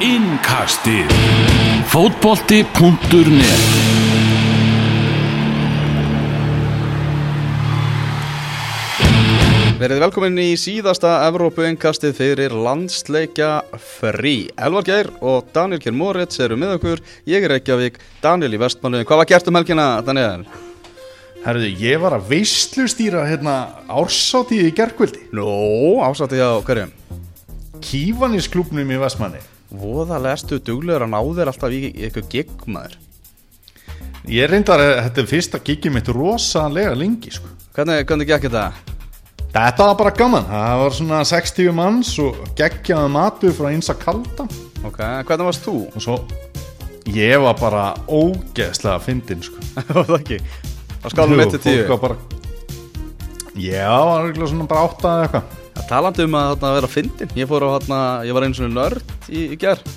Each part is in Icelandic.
Innkastið Fótbolti.net Verið velkomin í síðasta Evrópu-engkastið fyrir landsleikja frí. Elvar Geir og Daniel Kjell Moritz eru með okkur. Ég er Reykjavík, Daniel í Vestmannu. Hvað var gert um helgina, Daniel? Herðu, ég var að veislustýra hérna ársátíð í gerkvöldi Nó, ásætti á hverjum. Kífanisklubnum í Vestmanni Voða lestu duglegur að ná þér alltaf í eitthvað gigmaður. Ég reyndar að þetta fyrsta gigið mitt rosalega lengi sko. Hvernig, hvernig gekk þetta? Þetta var bara gaman, það var svona 60 manns og geggjaði matur frá eins að kalda Ok, hvernig varst þú? og svo ég var bara ógeðslega fyndin sko. Var það ekki? Það var bara Já, það var svona bara átta eða eitthvað Það talandi um að þarna vera fyndin. Ég fór á ég var einu svona nörd í, í gerð.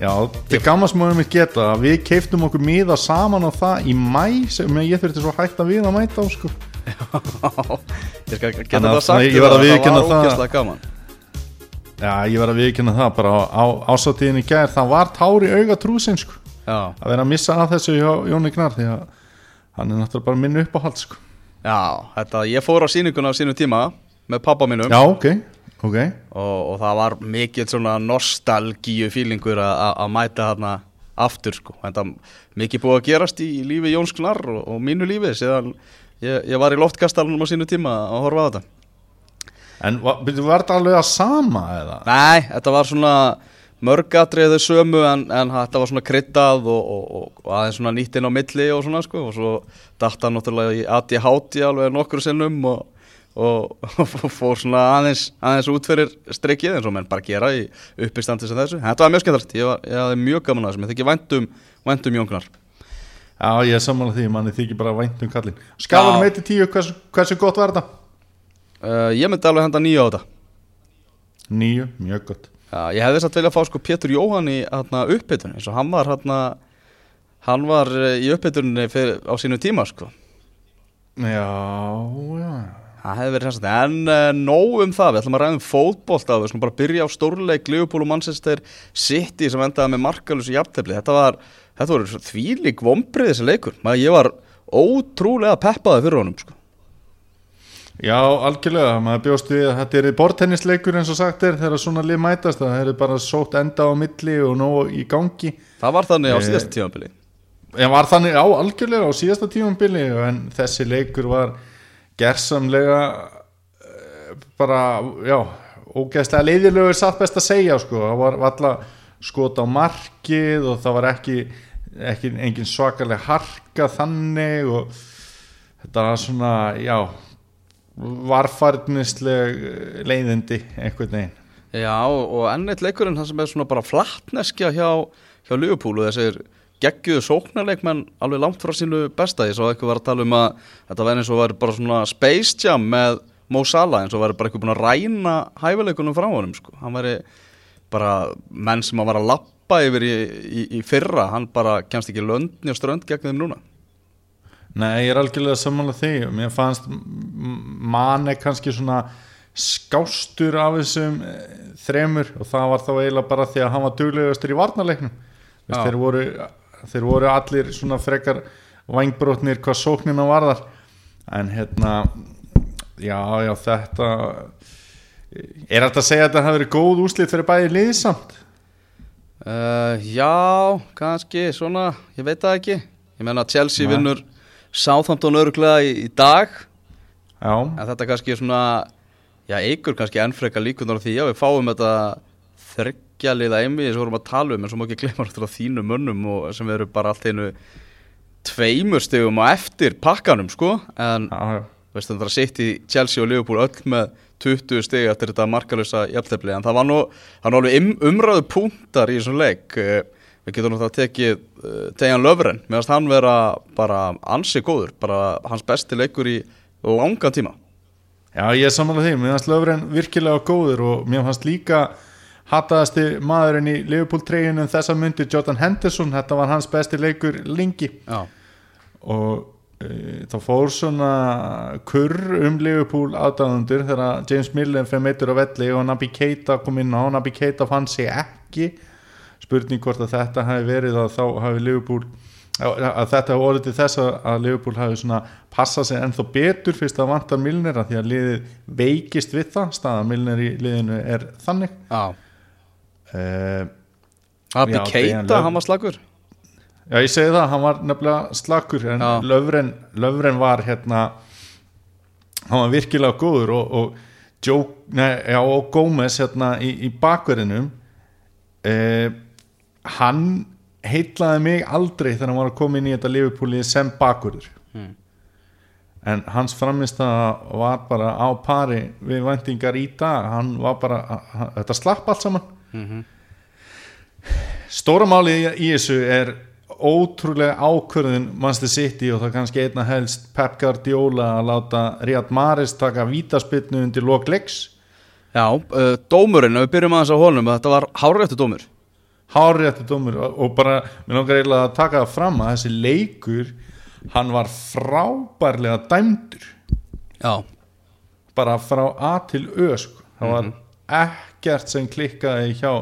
Já, til gammast múið mitt geta að við keiftum okkur miða saman á það í mæ sem ég þurfti svo hægt að við að mæta á sko. ég skal geta að það sagt ég var að var það. gaman. Já, ég var að viðkynna það bara á, ásáttíðin í gær það var tári auga trúsin sko. Já. að vera að missa að þessu Jóni Gnar því að hann er náttúrulega bara minn uppáhald sko. Já, þetta, ég fór á sýninguna á sínum tíma með pappa mínum Já, ok, ok og, og það var mikið svona nostalgíu fílingur að mæta þarna aftur sko. Þetta mikið búið að gerast í lífi Jóns Gnar og, og mínu lífi síðan ég, ég var í loftkastalunum á sínu tíma að horfa á þetta. En var, var þetta alveg að sama eða? Nei, þetta var svona mörgatriðu sömu en, en þetta var svona kryddað og, og, og, aðeins svona nýtt inn á milli og svona sko og svo datta náttúrulega í ADHD alveg nokkur sinnum og, og fór svona aðeins, aðeins út fyrir streikið eins og menn bara gera í uppistandi sem þessu. Þetta var mjög skemmtilegt, ég, ég hafði mjög gaman að þessu, mér þykir væntum, væntum Jónknar. Já, ég er sammála því, manni þykir bara vænt um kallin Skalanum Já. 1-10, hversu, hversu gott var þetta? Uh, ég myndi alveg henda nýja á þetta. 9, mjög gott Já, ég hefði satt vilja að fá sko Pétur Jóhann í hérna, uppbytunni, eins og hann var hérna, hann var eh, í uppbytunni á sínu tíma sko. Já, já Það hefði verið sérstætt, en uh, nóg um það, við ætlum að ræða um fótbolta og við ætlum bara byrja á stórleik Liverpool og Manchester City sem endaði með markalus í jafntefli. Þetta var, þetta voru þvílík vombrið þessi leikur. Maður, ég var ótrúlega peppaði fyrir honum, sko. Já, algjörlega, maður bjóst við að þetta er bortennisleikur eins og sagt er þegar svona lið mætast það er bara sótt enda á milli og nóg í gangi Það var þannig á Eh, síðasta tímabili. En var þannig á algjörlega á síðasta tímambili en þessi leikur var gersamlega eh, bara, já ógeðslega leiðilegur satt best að segja sko, það var alltaf skot á markið og það var ekki, ekki engin svakalega harka þannig og þetta var svona, já varfarnisleg leiðindi einhvern veginn. Já, og enn eitt leikurinn það sem er svona bara flattneskja hjá, hjá og þessir geggjúðu sóknarleikmenn alveg langt frá sínu besta. Ég svo eitthvað var að tala um að þetta væri eins og væri bara svona Space Jam með Mo Salah eins og væri bara eitthvað búin að ræna hæfileikunum frá honum sko. hann væri bara menn sem að var að lappa yfir í, í, í fyrra. Hann bara kemst ekki löndni og strönd gegn þeim núna. Nei, ég er algjörlega sammála því. Mér fannst manni kannski svona skástur af þessum eh, þremur og það var þá eiginlega bara því að hann var duglegastur í varnarleiknum. Þeir, voru, þeir voru allir svona frekar vangbrotnir hvað sóknina varðar. En hérna já, já, þetta er þetta að segja að þetta hafi verið góð úslit fyrir bæði liðsamt uh, Já, kannski svona, ég veit það ekki. Ég menna að Chelsea Nei. vinnur Southampton öruglega í, í dag. Já, En þetta kannski er svona, já, eigur kannski ennfreka líkunar því að við fáum þetta þryggja liða einmi sem við vorum að tala um en svo má ekki glemma náttúrulega þínu mönnum og sem eru bara allt einu tveimur stegum á eftir pakkanum, sko, en já, já. veistu það að sitt í Chelsea og Liverpool öll með 20 stegi eftir þetta markalösa jafntefli, en það var nú, það var nú alveg um, umræðu punktar í þessum leik. Eh, við getum náttúrulega tekið uh, Tejan Löfren, mér finnst hann vera bara ansi góður, bara hans besti leikur í langan tíma. Já, ég er samanlega mér fannst Löfren virkilega góður og mér fannst líka hataðasti maðurinn í Liverpool treyjunum þessa myndi Jordan Henderson, þetta var hans besti leikur lengi. Já, og e, þá fór svona kurr um Liverpool aðdáðundur þegar James Millen fyrir meitur á velli og Naby Keita kom inn á, Naby Keita fann sig ekki. Spurning hvort að þetta hafi verið að þá hafi Liverpool að þetta hafi orðið til þess að, að Liverpool hafi svona passað sig ennþá betur. Fyrst að vantar Milner að því að liðið veikist við það. Staða Milner í liðinu er þannig. Já, uh, Abi Já, Keita, hann var slagur Já, ég segi það, hann var nefnilega slakur en. Löfren, Löfren var hérna hann var virkilega góður og, og, Joe, nei, já, og Gómez hérna í, í bakverðinum eh, hann heitlaði mig aldrei þegar hann var að koma inn í þetta Liverpooli sem bakverður. Hmm. en hans framist var bara á pari við væntingar í dag. Hann var bara, þetta slapp allt saman Mhm. Stóra máli í, í þessu er ótrúlega ákvörðin Manchester City og það kannski einna helst Pep Guardiola að láta Riyad Mahrez taka vítaspilnu undir lok leiks Já, uh, dómurinn, við byrjum aðeins á honum þetta var háréttu dómur hárétti dómur og bara, mér langar eiginlega að taka það fram að þessi leikur hann var frábærlega dæmdur Já, bara frá A til Ö sko. það var ekkert sem klikkaði hjá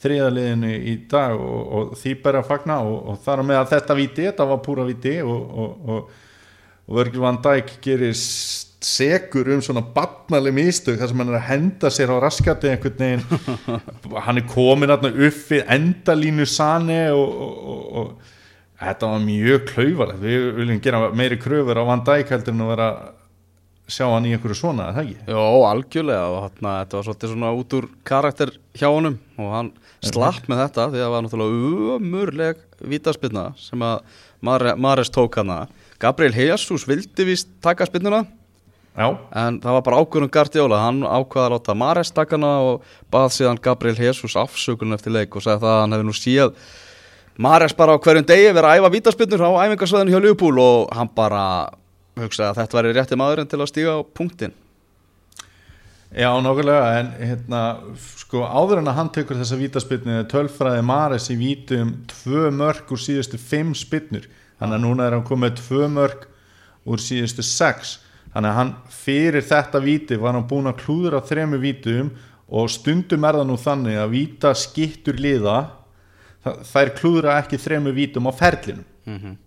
þriðaliðinu í dag og, og því bara að fagna og, og þar með að þetta viti, þetta var púra viti og, og, og, og Virgil van Dijk gerir segur um svona barnaleg mistök þar sem hann er að henda sér á raskati einhvern veginn. Hann er komin þarna upp við endalínu sani og, og, og, og þetta var mjög klaufarlegt. Við viljum gera meiri kröfur á Van Dijk heldur en að vera sjá hann í einhverju svona, er það ekki? Jó, algjörlega þarna, þetta var svolítið svona út úr karakter hjá honum og hann slapp með þetta því að það var náttúrulega umurleg vítaspinna sem að Mare- Mares tók hana. Gabriel Jesus vildi víst taka spinnuna Já, en það var bara ákvörðum Guardiola. Hann ákvaða að láta Mares taka hana og bað síðan Gabriel Jesus afsökunum eftir leik og sagði það að hann hefði nú séð Mares bara á hverjum degi verið að æfa vítaspinnur á æfingarsvæðinu hjá Liverpool og hann bara hugsaði að þetta væri rétti maðurinn til að stíga á punktin já, nokkulega en hérna, sko, áður en að hann tekur þessa vítaspilnu tölfræði Mares í vítum tvö mörg úr síðustu fimm spinnur þannig að núna er hann komið tvö mörg úr síðustu sex. Þannig að hann fyrir þetta víti var hann búin að klúðra þremu vítum og stundum er það nú þannig að víta skittur liða þær klúðra ekki þremu vítum á ferlinum. Mm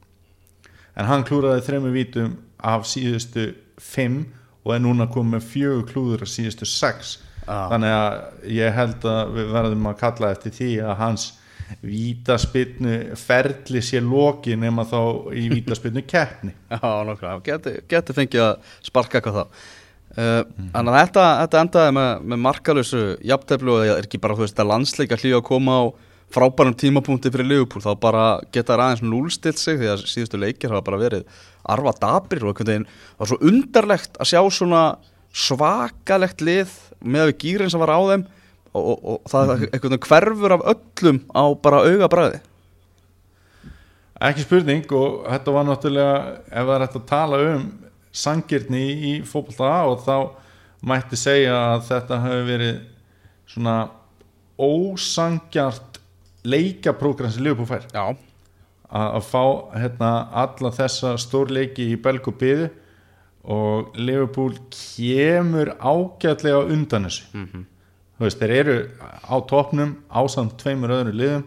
en hann klúraði þremu vítum af síðustu fimm og er núna komið með fjögur klúður af síðustu sex. Já. þannig að ég held að við verðum að kalla eftir því að hans vítaspinnu ferli sé loki nema þá í vítaspinnu keppni. Já, nokkra, geti, geti fengið að sparka eitthvað þá. Uh, Þannig að þetta, þetta endaði með, með markalösu jafnteflu og það er ekki bara þú veist að landsleika hlýja að koma á frábærum tímapunkti fyrir Liverpool þá bara geta þær aðeins núlstilt sig því að síðustu leikir hafa bara verið arfa dabrir og það var svo undarlegt að sjá svona svakalegt lið með við gýrin sem var á þeim og, og, og það einhvern veginn hverfur af öllum á bara auga bræði ekki spurning og þetta var náttúrulega ef það er hægt að tala um sangirni í fótbolta og þá mætti segja að þetta hefur verið svona ósangjart leikaprógram sem Liverpool fær. Já, að, að fá hérna alla þessa stórleiki í belg og Liverpool kemur ágætlega undan þessu. Mhm. þú veist, þeir eru á topnum ásamt tveimur öðru liðum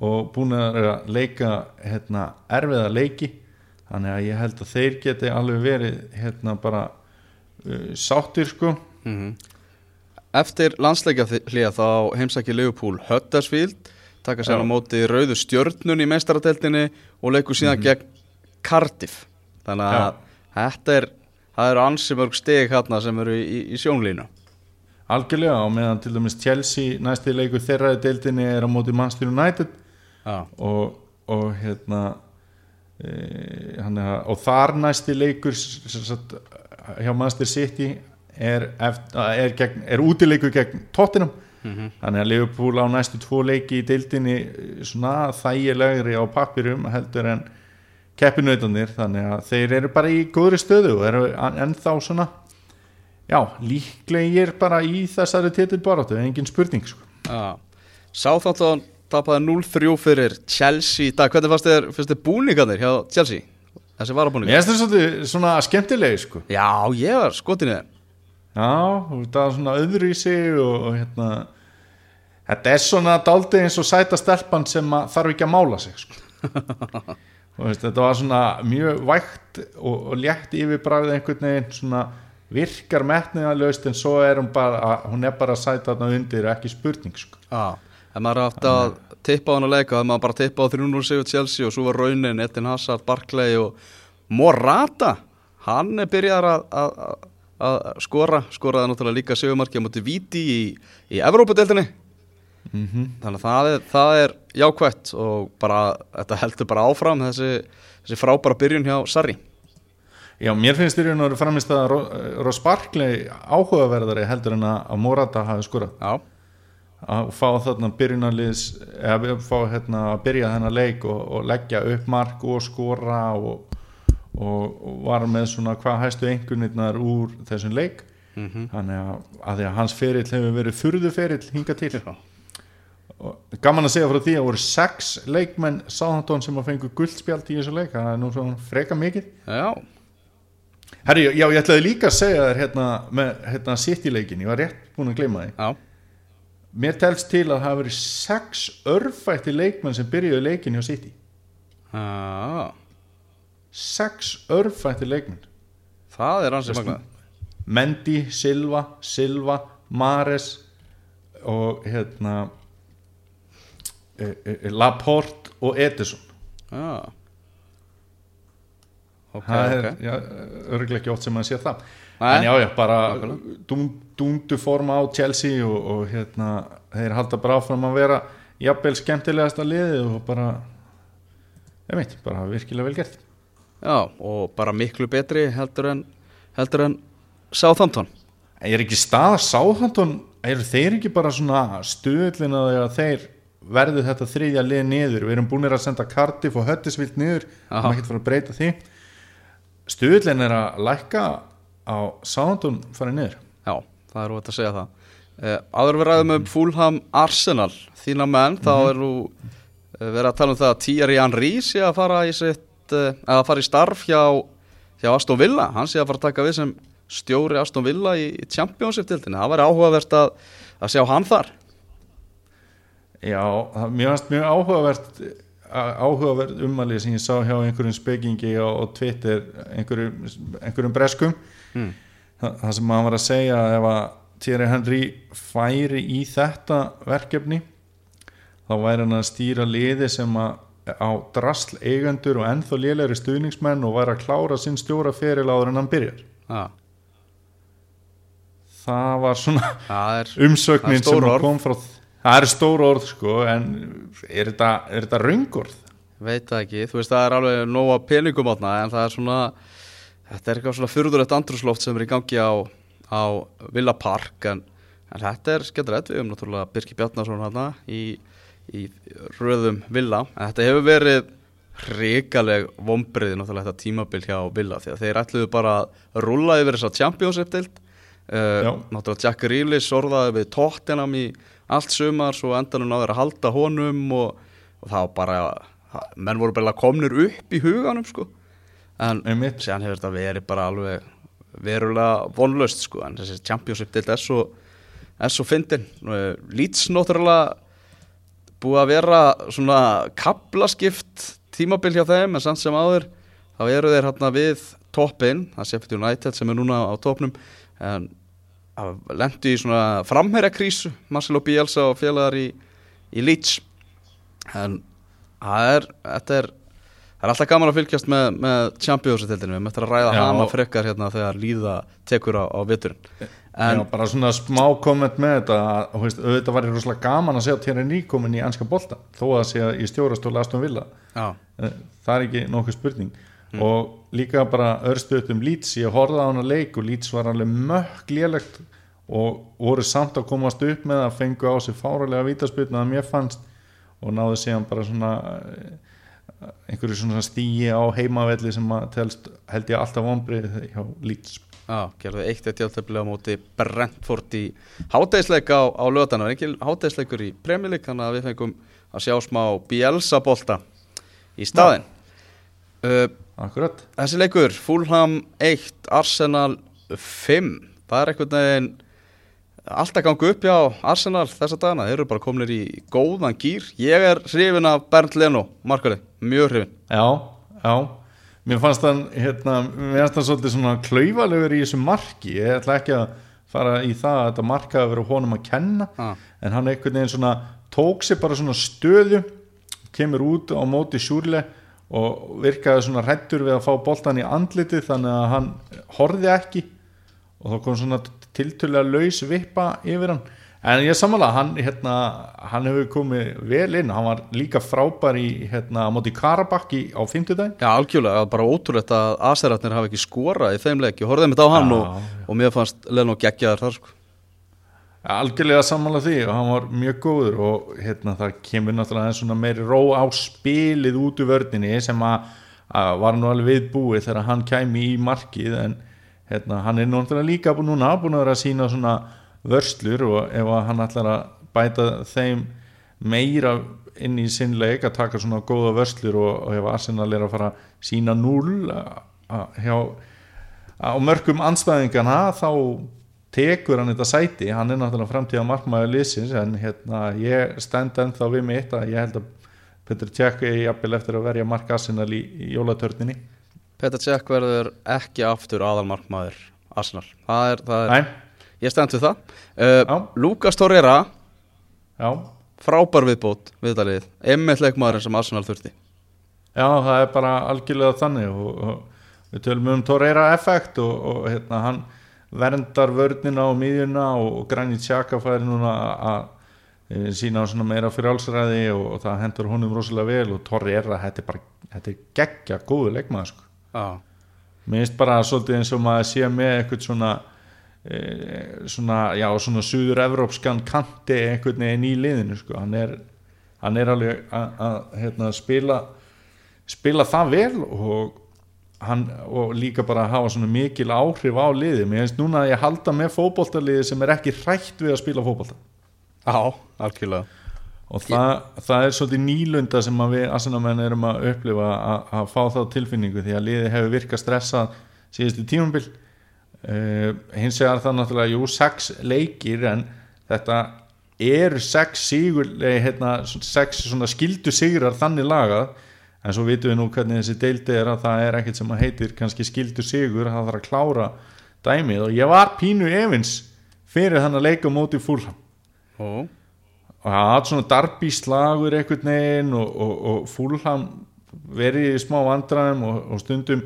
og búin að leika hérna, erfiða leiki. Þannig að ég held að þeir geti alveg verið hérna bara uh, sáttir sko. Mhm. Eftir landsleikja hlýja þá heimsækja Liverpool Huddersfield taka sér Já. á móti rauðu stjörnun í meistaradeldinni og leikur síðan gegn Cardiff. Þannig að þetta er það eru ansi mörg steg hérna sem eru í, í sjónlínu. Algjörlega og meðan til dæmis Chelsea næsti leikur þeirra í deildinni er á móti Manchester United. Já, og, og hérna e, hann, er- og þar næsti leikur sagt, hjá Manchester City er, er, gegn, er útileikur gegn Tottenham Mhm. þannig að Liverpool á næstu tvo leiki í deildinni eh, svona þægilegri á pappirum heldur en keppinautanir þannig að þeir eru bara í góðri stöðu og eru en- ennþá svona já, líklegir bara í þessari titilbaráttu, engin spurning sko. já. Sáþáttan tapaði 0-3 fyrir Chelsea í dag, hvernig fannst þér, þér búningarnir hjá Chelsea? Þessi varabúningar? finnst þetta svona skemmtilegi sko. Já, ég var skotin í þeim Já, það var svona öðru í sig og, og hérna þetta er svona daldið eins og sæta stelpan sem að þarf ekki að mála sig sko. Og veist, þetta var svona mjög vægt og, og létt yfirbræðið einhvern veginn svona virkar metniðalöst en svo er hún bara hún er bara að sæta þarna undir ekki spurning sko. Já, ef maður átti að tippa á hann að leika, maður bara tippa á 300 sigur Chelsea og svo var raunin Etin Hazard, Barclay og Morata hann er byrjar að, að, að- að skora, skoraði náttúrulega líka sigumarki á móti Viti í, í Evrópadeildinni mm þannig að það er, það er jákvætt og bara, þetta heldur bara áfram þessi, þessi frábæra byrjun hjá Sarri. Já, mér finnst þér að framist að Ross Barkley áhugaverðari heldur en að að Morata hafi skorað. Já, að fá þarna byrjunarliðs eða við fá hérna að byrja þennan leik og, og leggja upp mark og skora og, og, var með svona hvað hæstu einhvernirnar úr þessum leik. Mm þannig að, að því að hans ferill hefur verið furðu ferill hinga til. Og gaman að segja frá því að voru sex leikmenn Sáðantón sem að fengu guldspjald í þessu leik. Það er nú svona freka mikið. Já, Herri, já, ég ætlaði líka að segja þér hérna með hérna City leikin, ég var rétt búin að gleyma því. Já, mér telst til að það hafa verið sex örfætti leikmenn sem byrjuðu leikin hjá City. Já sex örfætti leikmenn. Það er ansið magnað. Mendy, Silva, Silva Mares og hérna e, e, e, Laporte og Edison Já Ok, það er ok. já, örgulega ekki oft sem maður sé það. Nei. en já, já, bara dúndu forma á Chelsea og, og hérna, þeir halda bara áfram að vera jafnvel skemmtilegasta liðið og bara ég veit, bara virkilega vel gert Já, og bara miklu betri heldur en heldur en Southampton. Er ekki staða Sáþantón eru þeir ekki bara svona stuðlinn að þeir verðu þetta þriðja lið niður, við erum búinir að senda Cardiff og Höttisvilt niður, Aha. maður getur fara að breyta því. Stuðlinn er að lækka á Sáþantón farið niður. Já, það er óvægt að segja það. Uh, Áður við ræðum um Fulham Arsenal þína menn, þá er nú uh, verið að tala um það að Thierry Henry sé að fara í sitt uh, að fara í starf hjá, hjá Aston Villa. Hann sé að fara að taka við sem stjóri Aston Villa í Championship-dildinni það væri áhugavert að, að sjá hann þar. Já, mér finnst mjög áhugavert áhugavert ummæli sem ég sá hjá einhverjum spekingi á Twitter einhverjum, einhverjum breskum. Mm. Þa, það sem hann var að segja ef að Thierry Henry færi í þetta verkefni þá væri hann að stýra liði sem að á drasl eigendur og ennþá lélegri stuðningsmenn og væri að klára sinn stjóra feril áður en hann byrjar. Já, það var svona það er umsögnin Það sem kom frá það er stór orð sko en er þetta, þetta raungorð? veit það ekki, þú veist það er alveg nóga peningum átna en það er svona þetta er eitthvað svona fyrðurlegt andrúsloft sem er í gangi á, á Villa Park en, en þetta er skemmtilegt. Við um náttúrulega Birki Bjarnason hana í, í röðum Villa. En þetta hefur verið hrikaleg vombriði náttúrulega þetta tímabil hjá Villa því að þeir ætluðu bara að rúlla yfir þessa Championship-dild Já. uh, náttúrulega Jack Grealish orðaði við Tottenham í allt sumar svo endanum náður að halda honum og, og það var bara menn voru bara komnir upp í huganum sko. En séðan hefur þetta verið bara alveg verulega vonlöst sko en þessi championship deild er svo er svo fyndin. Leeds náttúrulega búið að vera svona kaplaskipt tímabil hjá þeim en samt sem áður þá eru þeir hérna við toppin það sé fyrir United sem er núna á toppnum en lendi í svona framherja krísu Marcelo Bielsa og félagar í, í Leeds en það er, þetta er það er alltaf gaman að fylgjast með, með Champions-tildinu, við möttum að ræða Já. hana frekar hérna þegar líða tekur á, á viturinn En, Já, bara svona smá komment með þetta að, veist, auðvitað var ég rosalega gaman að segja Thierry Henry komin í anska bolta þó að að í stjórastóla Aston Villa. Já, Eh, það er ekki nokkuð spurning. Og líka bara örstuðt um Leeds ég horfði á hana leik og Leeds var alveg mökk lélegt og voru samt að komast upp með að fengu á sig fáralega vítaspilna að mér fannst og náðu síðan bara svona eh, einhverju svona stíi á heimavelli sem að telst held ég alltaf vonbrið hjá Leeds já, gerðu eitt eitt játtöfli á móti Brentford í hátæðisleik á, á löðan og ekki hátæðisleikur í League þannig að við fengum að sjá smá Bielsa bolta í staðinn. Uh, Akkurat Þessi leikur, Fulham 1, Arsenal 5 Það er einhvern veginn alltaf gangu upp hjá Arsenal þessa dagana, þeir eru bara kominir í góðan gýr, ég er hrifin af Bernd Leno, markarið, mjög hrifin Já, já Mér fannst hann, hérna, mér fannst hann svolítið svona klaufalegur í þessu marki ég ætla ekki að fara í það að þetta marka að vera honum að kenna ah. en hann einhvern veginn svona tók sér bara svona stöðu kemur út á móti sjúrle og virkaði svona hrættur við að fá boltan í andlitið þannig að hann horfði ekki og þá kom svona tiltölulega laus vippa yfir hann en ég samanlega, hann, hérna, hann hefur komið vel inn, hann var líka frábær í hérna, móti Karabakki á fimmtudaginn. Já, algjörlega, bara ótrúlegt að Aseratnir hafi ekki skorað í þeim leik, ég horfði mitt á hann Já, og, og mér fannst Leno geggjaðar þar sko. algjörlega samanlega því. Og hann var mjög góður og hérna, það kemur náttúrulega svona meiri ró á spilið út úr vördinni sem að, að var nú alveg viðbúið þegar hann kæmi í markið. En hérna, hann er náttúrulega líka búin núna búin að vera að sína svona vörslur og ef hann ætlar að bæta þeim meira inn í sinn leik að taka svona góða vörslur og, og ef Arsenal er að fara sína núl á mörgum anstæðingana þá tekur hann þetta sæti. Hann er náttúrulega framtíða markmaður liðsins en hérna ég stend ennþá við mitt að ég held að Petr Tjekk er jafnvel eftir að verja mark Arsenal í, í jólatörninni Petar Cech verður ekki aftur aðalmarkmaður Arsenal, það er, það er ég stend við það. Uh, Já. Lukas Torreira, já, frábær viðbót við þetta lið, emmitt leikmaðurinn sem Arsenal þurfti. Já það er bara algjörlega þannig og, og við tölum um Torreira effekt og, og hérna hann verndar vörnina og miðjuna og, Granit Xhaka færi núna að eh, sína svona meira frjálsræði og, og það hendur honum rosalega vel og Torreira, þetta er bara þetta er geggja góðu leikmaður sko. Mér finnst bara svolítið eins og maður sé með eitthvað svona e, svona, já, svona suður-evrópskan kanti einhvern veginn í liðinu sko. hann er, hann er alveg að- hérna, spila spila það vel og, hann, og líka bara að hafa svona mikil áhrif á liði mér finnst núna að ég halda með fótboltaliði sem er ekki hrætt við að spila fótbolta. Já algjörlega. Og það, það er svolítið nýlunda sem við asenamenn erum að upplifa að, að fá þá tilfinningu því að liði hefur virkað stressað síðustu tímumbil uh, hins vegar það náttúrulega jú, sex leikir en þetta eru sex sigur eh, hérna, sex skildu sigrar þannig lagað. En svo vitum við nú hvernig þessi deildi er að það er ekkert sem að heitir kannski skildu sigur það þarf að klára dæmið. Og ég var pínu evins fyrir þannig að leika móti fúlham Ó, og það hatt svona darbi slagur einhvern veginn og, og, og fúlham verið í smá vandræðum og, og stundum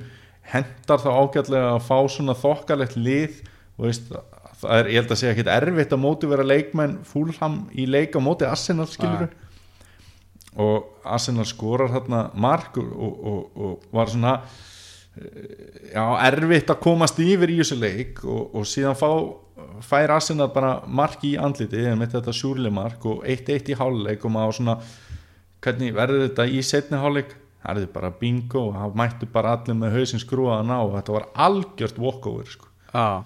hendar það ágætlega að fá svona þokkalegt lið. Og veist, er, ég held að segja ekkit erfitt að móti vera leikmenn fúlham í leik á móti Arsenal skilur og Arsenal skorar þarna mark og, og, og, og var svona eh, já, erfitt að komast yfir í þessu leik og, síðan fá fær Arsenal bara mark í andliti með þetta sjúrli mark og 1-1 í háluleik og maður svona hvernig verður þetta í setni háluleik það er bara bingo og það mættu bara allir með hausinn skrúaðan á og þetta var algjört walkover sko. Já,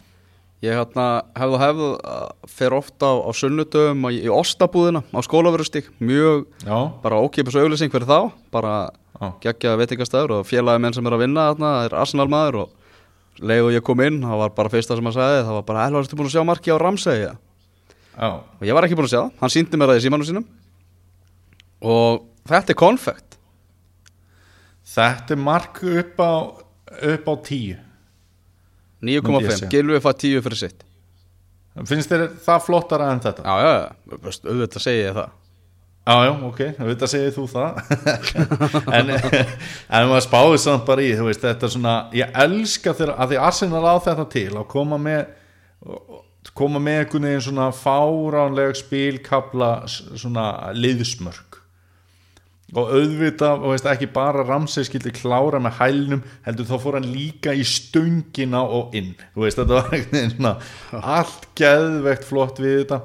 ég hérna hefði og hefði uh, fer ofta á, á sunnudöfum í, í Ostabúðina á skólaverustík mjög já, bara ókipis auðlýsing fyrir þá bara já, geggjaða veitingastæður og félagi menn sem er að vinna þarna er Arsenal maður og leið og ég kom inn það var bara fyrsta sem hann sagði það var bara Elvar, ertu búin að sjá marki á Ramsey? Já, og ég var ekki búin að sjá það, hann síndi mér það í símanu sínum. Og þetta er konfekt þetta er mark upp á upp á 10 Myndi ég 9,5, segja. Gilvi fætt 10 fyrir sitt. Finnst þér það flottara en þetta? já, já, já, veist, auðvitað segi ég það. Já, já, ok, þetta segir þú það. En, en maður spáði samt bara í, þú veist, þetta er svona ég elska þegar, að því Arsenal á þetta til að koma með koma með einhvern veginn svona fáránleg spilkabla svona liðsmörk og auðvitað, og veist, ekki bara Ramsey skildi klára með hælnum heldur þá fór hann líka í stöngina og inn, þú veist, þetta var svona allt geðvegt flott við þetta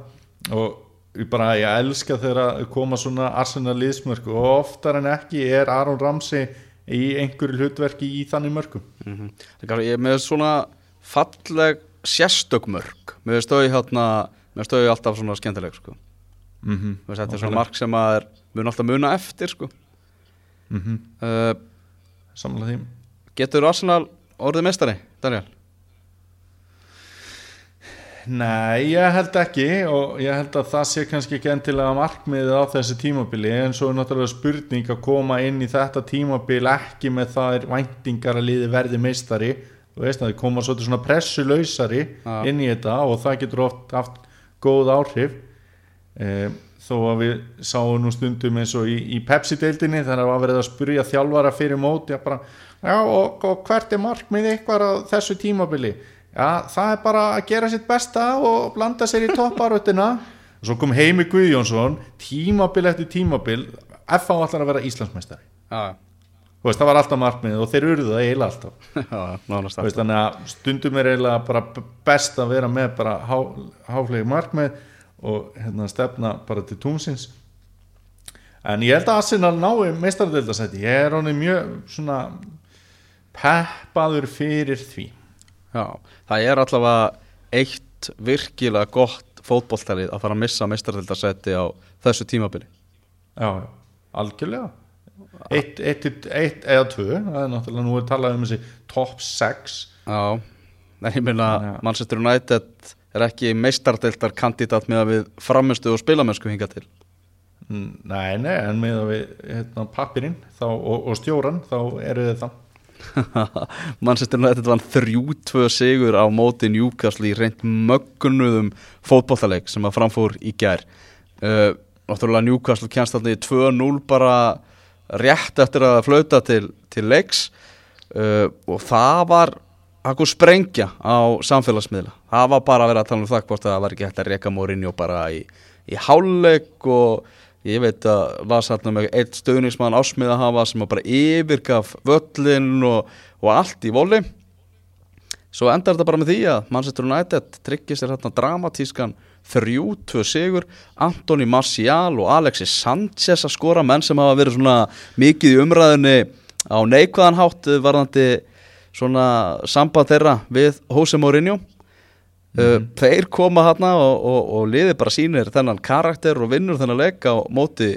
og ég bara, ég elska þegar að koma svona Arsenal liðsmörk og oftar en ekki er Aron Ramsey í einhverju hlutverki í þannig mörkum mm -hmm. ég með svona falleg sérstökmörk með stöði hérna með stöði alltaf svona skemmtileg sko. mm -hmm. Þetta er svona mark sem að er mun alltaf muna eftir sko. mm -hmm. uh, Samlega því getur Arsenal orðið mestari, Daniel? Nei, ég held ekki og ég held að það sé kannski ekki endilega markmiðið á þessu tímabili en svo er náttúrulega spurning að koma inn í þetta tímabil ekki með það er væntingar að liði verði meistari þú veist að þið koma svolítið svona pressulausari Já. inn í þetta og það getur oft haft góð áhrif e, þó að við sáum nú stundum eins og í, í Pepsi-deildinni þegar það var verið að spurja þjálfara fyrir mót já, bara, já og, og hvert er markmið ykkar á þessu tímabili? Já, það er bara að gera sitt besta og blanda sér í topparöttina. Og svo kom Heimi Guðjónsson tímabil eftir tímabil F.A. allar að vera Íslandsmeistari. Já, veist, það var alltaf markmið og þeir urðu það eiginlega alltaf. Já, veist, þannig að stundum er eiginlega bara best að vera með bara há, háflegi markmið og hérna stefna bara til túnsins en ég held að Arsenal nái meistaradeildasæti, ég er honum mjög svona peppaður fyrir því. Já, það er allavega eitt virkilega gott fótboltalið að fara að missa meistaröldarsæti á þessu tímabili. Já, algjörlega. Eitt, eitt, eitt, eða tvö það er náttúrulega nú er talað um þessi top 6 Já, en ég Já. Manchester United er ekki meistardeldar kandidat með að við framistu og spilamennsku hinga til? Nei, nei, en með að við hérna, pappirinn þá, og, og stjóran þá eru þið það. Manchester United vann 3-2 sigur á móti Newcastle í reynd mögnuðum fótbollaleik sem að framfór í gær. Uh, Náttúrulega Newcastle kjænst þarna í 2-0 bara rétt eftir að flauta til, til leiks. Uh, og það var akkur sprengja á samfélagsmiðla það var bara að vera að tala um það hvort að það var ekki hægt að reka Mourinho bara í, í háluleik og ég veit að las hérna með eitt stöðningsmann ásmiða hafa sem að bara yfirgaf völlin og, og allt í voli svo endar þetta bara með því að Manchester United tryggir sér hérna dramatískan 3-2 sigur. Antoni Martial og Alexis Sanchez að skora menn sem hafa verið svona mikið í umræðinni á neikvæðan hátt eh, varðandi svona samband þeirra við Jose Mourinho Uh, þeir koma hérna og, og, og liði bara sínir þennan karakter og vinnur þennan leik á móti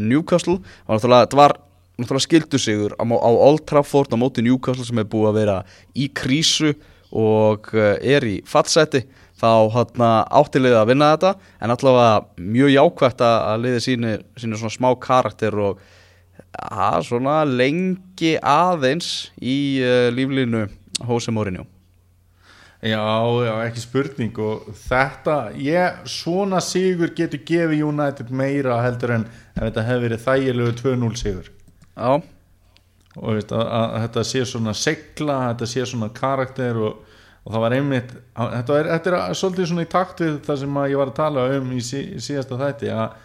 Newcastle. Og náttúrulega þetta var náttúrulega skildu sigur á, á Old Trafford á móti Newcastle sem er búið að vera í krísu og uh, er í fallseti þá hérna áttilegið að vinna þetta en allavega mjög jákvægt að, liði sínir, sínir svona smá karakter og að svona lengi aðeins í uh, líflínu Jose Mourinho Já, já, ekki spurning og þetta, ég, svona sigur getur gefið United meira heldur en þetta hefði verið þægilegu 2-0 sigur. Já, og veist, að, að, að þetta sé svona segla, þetta sé svona karakter og, og það var einmitt að- þetta er, þetta er svolítið svona í takt við það sem ég var að tala um í, sí, í síðasta þætti að,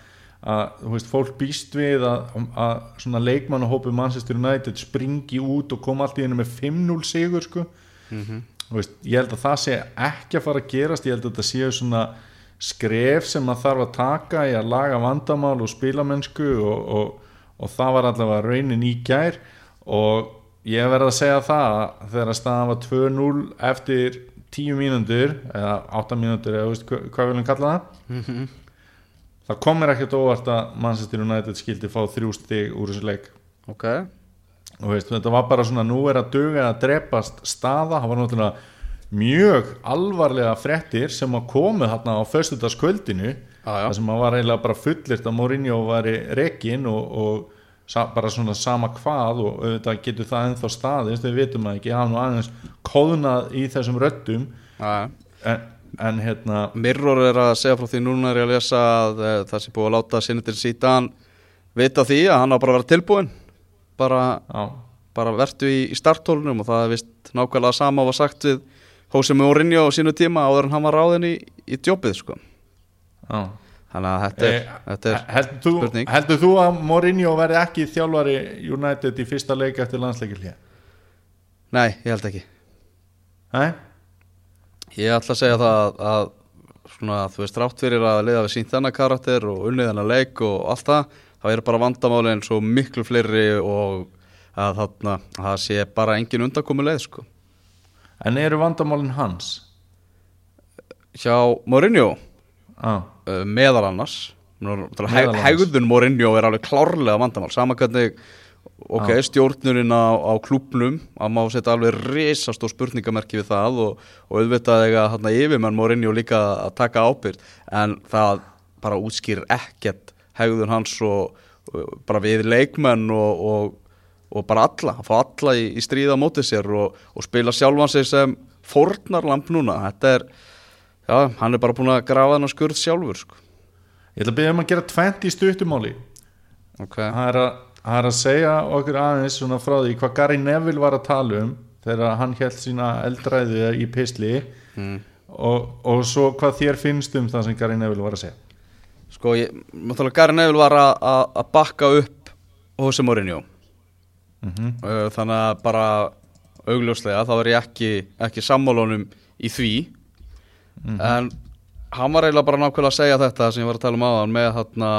að þú veist, fólk býst við að, að svona leikmannahópi Manchester United springi út og koma allt í hennu með 5-0 sigur sko. Þú veist, ég held að það sé ekki að fara að gerast. Ég held að þetta séu svona skref sem að þarf að taka í að laga vandamál og spilamennsku og, og, og það var allavega raunin í gær. Og ég verð að segja það að þegar staðan var 2-0 eftir 10 mínútur eða 8 mínútur eða veist hva- hvað viljum kalla það það kom mér ekkert óvart að Manchester United skildi fá þrjú stig úr þessu leik. Ok og veist, þetta var bara svona nú er að duga að drepast staða, það var náttúrulega mjög alvarlega frettir sem að komu þarna á já. það sem að var eiginlega bara fullirt að Mourinho væri rekin og, og bara svona sama hvað og auðvitað getur það ennþá staðist. Við vitum að ekki, hann var aðeins kóðnað í þessum röddum. Já, en, en hérna Mirror er að segja frá því núna er ég að lesa að e, það sé búið að láta sinnitin sítan vita því að hann á bara að vera tilbúin bara, bara vertu í, í startólunum og það er vist nákvæmlega sama var sagt við Jose Mourinho á sínu tíma áður en hann var ráðin í, í djópið sko. já þannig að þetta er, Eh, þetta er heldur, þú, spurning. heldur þú að Mourinho verði ekki þjálfari United í fyrsta leik eftir landsleikil nei, ég held ekki Nei? ég ætla að segja það að, að svona, þú veist, rátt fyrir að liða við sínt þennan karakter og unnið þennan leik og allt það, þá eru bara vandamálin svo miklu fleiri og að þarna, að það sé bara engin undankomu leið sko. En eru vandamálin hans? hjá Mourinho uh, meðal annars hegðun Mourinho er alveg klárlega vandamál sama hvernig ok, Já. stjórnurinn á, á klubnum að má setja alveg risast og spurningamerki við það og, og auðvitað hérna yfirmenn morinni og líka að taka ábyrgd en það bara útskýr ekkert hegðun hans og, og bara við leikmenn og, og, og bara alla, að fá alla í, í stríða mótið sér og, og spila sjálfan sig sem fórnarlamp núna þetta er, já, hann er bara búin að grafa hann á skurð sjálfur sko. Ég ætla að byrja um að gera 20 í stuttumáli okay. Það er, að, það er að segja okkur aðeins svona frá því hvað Gary Neville var að tala um þegar hann held sína eldræði í pisli mm. og, og svo hvað þér finnst um það sem Gary Neville var að segja Sko, ég, náttúrulega Gary Neville var að- bakka upp Jose Mourinho. Mm Uh, þannig að bara augljóslega þá er ég ekki, ekki sammálunum í því. En hann var eiginlega bara nákvæmlega að segja þetta sem ég var að tala um áðan með, þarna,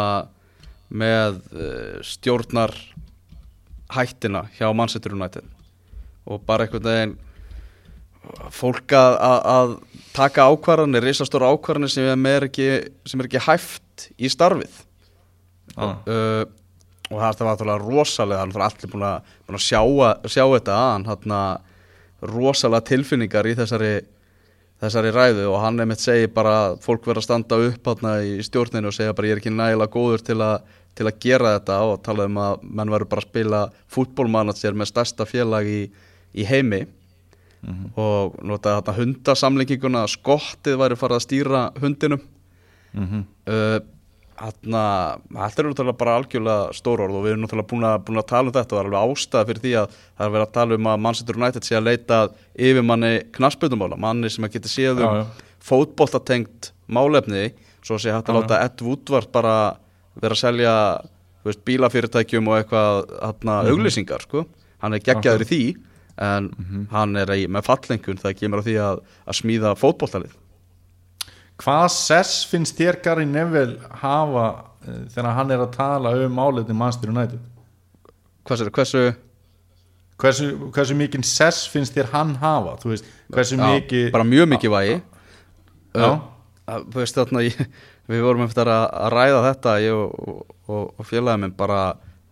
með uh, stjórnar hættina hjá Manchester United. Og bara einhvern veginn fólk að, að taka ákvarðanir, risastóra ákvarðanir sem er ekki, sem er ekki hæft í starfið. Ah. uh, og það var náttúrulega rosalega hann var allir búin að, búin að sjá, sjá þetta að hann rosalega tilfinningar í þessari þessari ræðu. Og hann einmitt segir bara að fólk verður að standa upp hann í stjórninu og segja bara ég er ekki nægilega góður til að, til að gera þetta. Og tala um að menn verður bara að spila fútbólmanager með stærsta félag í, í heimi og nota þetta hundasamlinginguna að skottið væri farið að stýra hundinum. Mm uh, Þarna, þetta er náttúrulega bara algjörlega stór orð og við erum náttúrulega búin að, búin að tala um þetta. Og það er alveg ástæða fyrir því að það er verið að tala um að Manchester United sé að leita yfir manni knassbyrnumála, manni sem að geta séð um já. fótboltatengt málefni, svo sé hægt að Já, láta Ed Woodward bara vera að selja veist, bílafyrirtækjum og eitthvað þarna, Mhm. auglýsingar, sko. Hann er geggjaður í því en hann er í, með fallengun það kemur á því að, að smíða fótboltalið. Hvað sess finnst þér Gary Neville hafa uh, þegar hann er að tala um málefni Manchester United? Hversu, hversu? Hversu, hversu mikið sess finnst þér hann hafa? Veist, hversu Já, mikið bara mjög mikið vægi. Uh, þú veist þarna ég, við vorum eftir að, að ræða þetta ég og, og, og félagið minn bara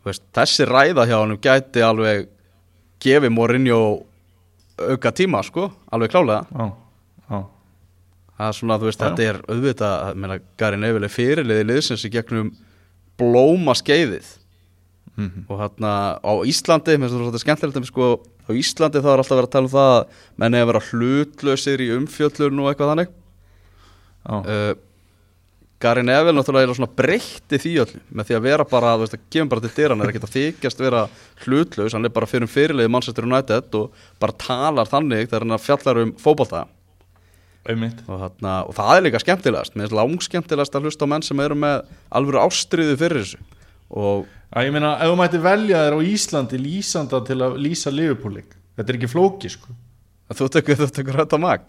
veist, þessi ræða hjá hann gæti alveg gefið Mourinho auka tíma sko, alveg klálega já, já, það er svona, þú veist, Já. þetta er auðvitað, meina, Gary Neville er fyrirliði liðsins í gegnum blóma skeiðið Mhm. og hérna á Íslandi, mér finnst þetta skemmtilegt sko, á Íslandi þá er alltaf verið að tala um það að menn er að vera hlutlausir í umfjöllun og eitthvað þannig já. uh, Gary Neville náttúrulega er svona breytti því öllu með því að vera bara, þú veist, að gefa bara til dyr hann er ekkert að þykjast vera hlutlaus hann er bara fyrir um fyrirliði Manchester United og bara talar þannig þegar hann fjallar um einmitt. Og, og það er líka skemmtilegast mér finnst langskemmtilegast að hlusta á menn sem eru með alvöru ástriðu fyrir þessu. Og Já, ég meina, ef þú mætti velja þér á Íslandi lýsanda til að lýsa Liverpool-leik þetta er ekki flóki, sko. Þú tekur, tekur þetta mag.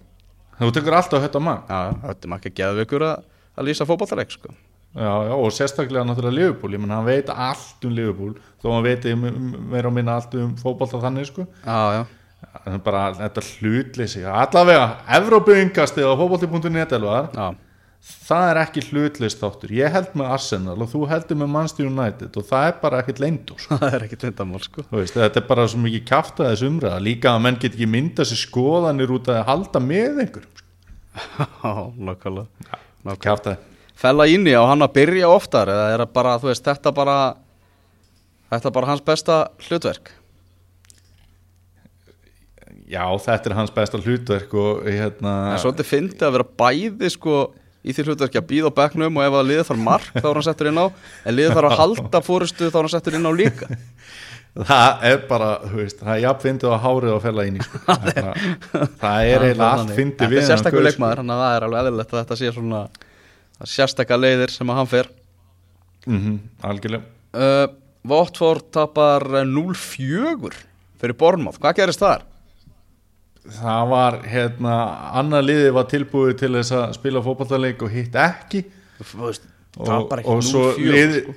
Þú tekur alltaf þetta mag að að, að lýsa fótballtaleik sko. já, já, og sérstaklega náttúrulega Liverpool. Ég meina, hann veit allt um Liverpool þó hann veit meira og minna allt um fótbolta þannig, sko. Já, já, er bara þetta hlutleysi allavega, fótbolti.net elvar, já, það er ekki hlutleyst þáttur, ég held með Arsenal og þú heldur með Manchester United og það er bara ekkert leindur það er ekkit lindamál sko. veist, þetta er bara svo mikið kjafta þess umræða. Líka að menn get ekki mynda sér skoðanir út að halda með einhverjum sko. já, nákvæmlega Kjafta fella inn í á hann að byrja oftar eða er það bara, veist, þetta bara þetta bara hans besta hlutverk? Já, þetta er hans besta hlutverk og hérna en svolítið fyndi að vera bæði sko í því hlutverki að býða á bekknum og ef að liðið þarf mark þá er hann settur inn á en liðið þarf að halda fórustu þá er hann settur inn á líka það er bara, þú veist, það er jafn fyndið á hárið og fella inn í sko. Hérna, það er eiginlega allt fyndið þetta við er þennan sérstakur gaur, sko. leikmaður þannig að það er alveg eðlilegt að þetta sé svona sérstakka leiðir sem að hann fer Mhm, algjörlega uh, Votford tapar eh, 0-4 fyrir Bormáð, hvað gerist þar? það var, hérna, annað liðið var tilbúið til þess að spila fótballtaleik og hitt ekki og, og, svo 0-4 liði, sko.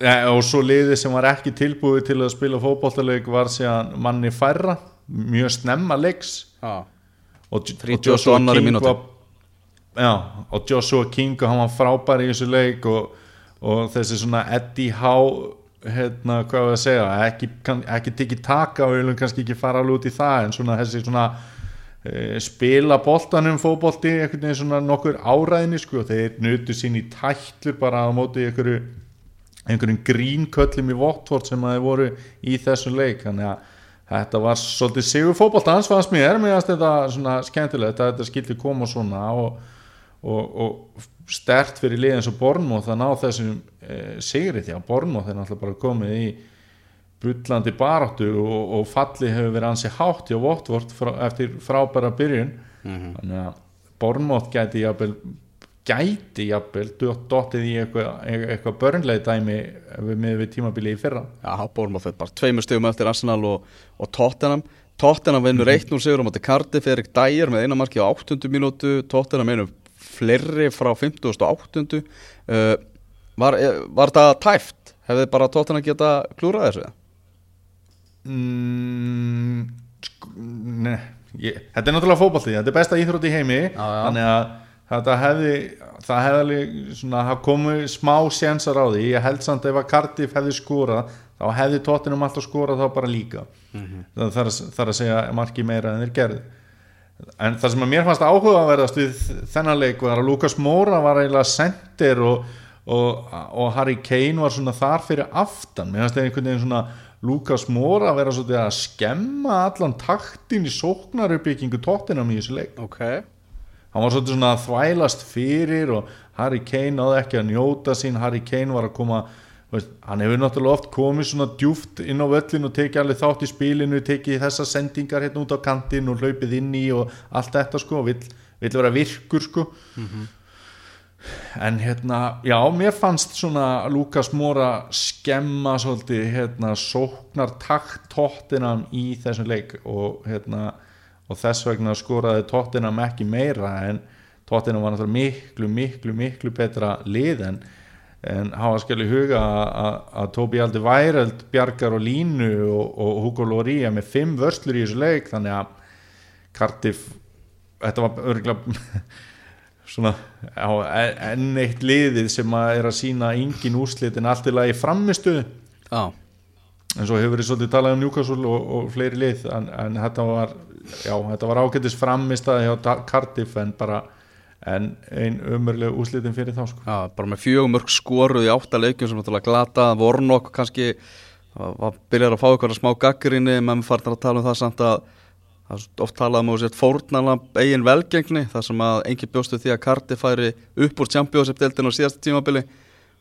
Ja, og svo liðið sem var ekki tilbúið til að spila fótballtaleik var síðan manni færra mjög snemma leiks. Já, og, og 32 Joshua King var, já, og Joshua King og hann var frábær í þessu leik og, og þessi svona Eddie Howe hérna, hvað var að segja ekki, kann, ekki tikið taka og við viljum kannski ekki fara alveg út í það en svona þessi svona e, spila boltanum fótbolti einhvern veginn svona nokkur áræðinni sko, þeir nutu sín í tætlur bara á móti einhverju einhverjum grínköllum í Votvort sem að þeir voru í þessu leik. Þannig að þetta var svolítið sigur fótboltans fannst mér, mér fannst þetta svona skemmtilegt að þetta skildi koma svona og, og, og stert fyrir liðin svo Bornmóð að ná þessum e, sigri. Því að Bornmóð er náttúrulega bara komið í bullandi baráttu og, og falli hefur verið ansi hátt hjá Votvort frá, eftir frábæra byrjun. Mm -hmm. þannig að Bornmóð gæti jafnvel gæti jafnvel dottið í eitthvað, eitthvað börnleið dæmi með tímabili í fyrra Já, fyrir bara tveimur stegum eftir Arsenal og, og Tottenham Tottenham vinnur 1-0 mhm. sigur á móti Cardiff Erik Dyer með einamarki á 8. minútu Tottenham einum fleiri frá 50.8. Uh, var, eh, var það tæft? Hefði bara tóttan að geta klúrað þessu? Mm, sko, ne, ég, þetta er náttúrulega fókbalti, þetta er besta íþrótt í heimi já, já. þannig að þetta hefði það hefði svona, komið smá sénsar á því, ég held samt ef að Cardiff hefði skórað, þá hefði tóttinum alltaf skórað þá bara líka. Mm -hmm. það þarf að segja marki meira en þeir gerði en það sem að mér fannst áhugaverðast við þennan leik var að Lukas Móra var eiginlega sendir og, og, og Harry Kane var svona þar fyrir aftan. Mér fannst einhvern veginn svona Lukas Móra að vera svona að skemma allan taktin í sóknaruppbyggingu tóttinam í þessu leik. Okay. Hann var svona að þvælast fyrir og Harry Kane náði ekki að njóta sín Harry Kane var að koma Veist, hann hefur náttúrulega oft komið svona djúft inn á völlin og tekið alveg þátt í spílinu tekið þessa sendingar hérna út á kantin og hlaupið inn í og allt þetta sko vill, vill vera virkur sko mm -hmm. en hérna já, mér fannst svona Lukas Móra skemma svolítið hérna sóknar takt tóttinam í þessum leik og hérna og þess vegna skoraði tóttinam ekki meira en tóttinam var náttúrulega miklu, miklu, miklu betra lið en en hafa skil í huga að Tóbi Aldi Væreld Bjarkar og Línu og, og Hugo Lória með fimm vörslur í þessu leik þannig að Cardiff þetta var örgulega svona á, enn eitt liðið sem að er að sína engin úrslit en allt er lagi framistu ah. En svo hefur við svolítið talað um Newcastle og, og fleiri lið en, en þetta var, var ágættis framist að hjá Cardiff en bara en einn umörlega úslitin fyrir þá sko. Já, bara með fjögumörk skoruð í áttaleikjum sem náttúrulega glata, vornokk kannski var byrjar að fá eitthvað smá gaggarinni, menn farnar að tala um það samt að oft talaðum um fórnala eigin velgengni þar sem að engi bjóstu því að Karti færi upp úr Championship-deltinn á síðasta tímabili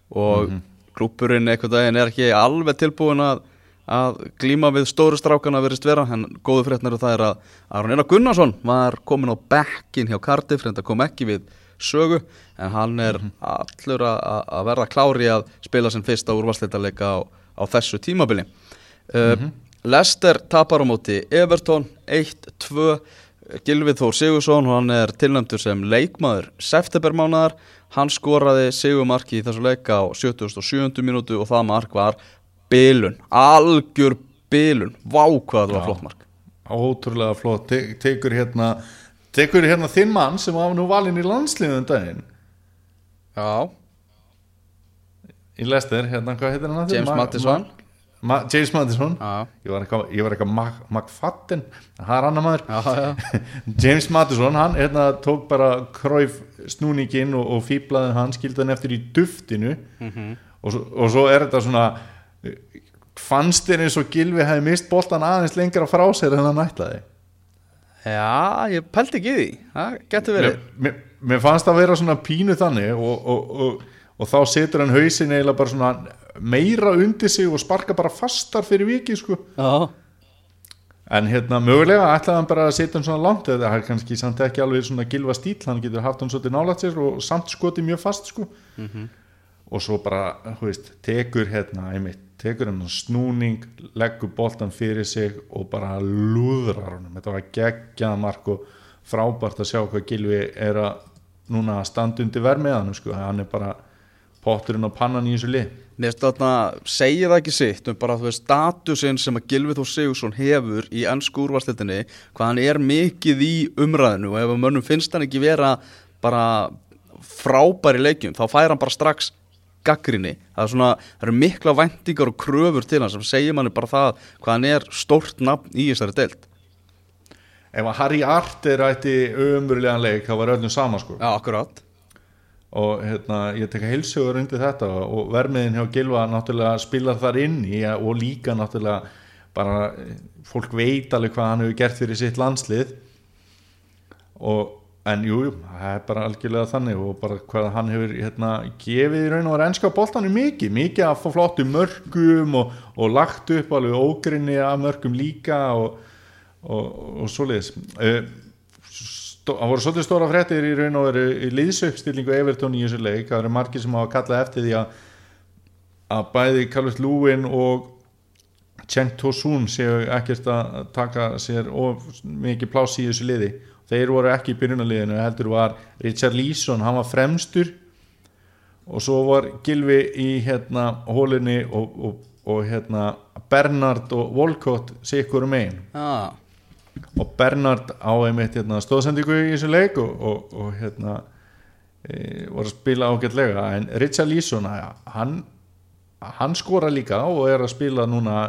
og mm -hmm. klúpurinn eitthvað daginn er ekki alveg tilbúin að að glíma við stóru strákana verist vera en góðu fréttnar og það er að Aron Einar Gunnarsson var komin á bekkin hjá Cardiff, reynda kom ekki við sögu en hann er mm -hmm. allur að, verða klári að spila sem fyrsta úrvarsleitalega á, á þessu tímabili uh, mm -hmm. Lester tapar á móti Everton 1-2 Gilvið Þór Sigursson hann er tilnæmtur sem leikmaður septembermánaðar, hann skoraði Sigumarki í þessu leika á 77. minútu og það mark var bilun, algjör bilun. Vá hvað það var flott mark. Ótrúlega flott, Te tekur hérna tekur hérna þinn mann sem var nú valinn í landsliðun um daginn. Já. Í Lester, hérna hvað heitir hann James Mattisson Ma James Madison ég var eitthvað eitthva McFadden það er annar maður. Já, já. James Madison, hann hérna, tók bara kræf snúningin og, og fýblaði hann, skildi hann eftir í duftinu. Mm -hmm. og, og svo er þetta svona fannst þér eins og Gilvi hefði mist boltan aðeins lengra frá sér en hann ætlaði? Já, ég pælti ekki því. Það getur verið. Mér, mér, fannst það að vera svona pínu þannig og, og, og, og þá setur hann hausin eða bara svona meira undir sig og sparka bara fastar fyrir viki sko. En hérna mögulega ætlaði hann bara að setja hann svona langt eða það er kannski samt ekki alveg svona Gilva stíl hann getur haft hann svolítið nálat sér og samt skoti mjög fast sko. Mm -hmm. og svo bara, hú veist, tekur hérna einmitt tekur hann snúning leggur boltan fyrir sig og bara lúðrar hann þetta var geggjað mark og frábært að sjá hvað Gilvi er að núna standa undir vermiðanum sko. hann er bara potturinn og pannan í þessu lið Mér finnst þarna, segir það ekki sitt um bara þú veist statusinn sem að Gilvi Þór Sigursson hefur í ennsku úrvarsleitinni hvað hann er mikið í umræðinu og ef mönnum finnst hann ekki vera bara frábæri leikjum þá fær hann bara strax gaggrinni það er svona, það eru mikla væntingar og kröfur til hann sem segir manni bara það hvað hann er stórt nafn í þessari deild. Ef að Harry Arter ætti umurlegan leik þá var öllum sama sko. Já, akkurat. Og hérna, ég tek að heilsugur undir þetta og vermiðin hjá Gilva náttúrulega spilar þar inn í og líka náttúrulega bara fólk veit alveg hvað hann hefur gert fyrir sitt landslið. Og en jú, jú, það er bara algjörlega þannig og bara hvað hann hefur hérna, gefið í raun og vera ennska bóltanum mikið mikið að fá flottu mörgum og, og lagt upp alveg ógrinni af mörgum líka og, og, og svoleiðis. Uh, það voru svolítið stóra frettir í raun og veru í liðsauppstillingu Evertón í þessu leik, það eru margir sem hafa kallað eftir því að að bæði Carlos Lúin og Cenk Tosun séu ekkert að taka sér of mikið pláss í þessu liði þeir voru ekki í byrjunarliðinu heldur var Richard Leeson, hann var fremstur og svo var Gilvi í hérna hólinni og, og, og hérna Bernard og Volcott sikkur um einn ah. og Bernard á einmitt hérna, stóðsendingu í þessu leik og, og, og hérna e, voru að spila ágætlega en Richard Leeson hann, hann skora líka og er að spila núna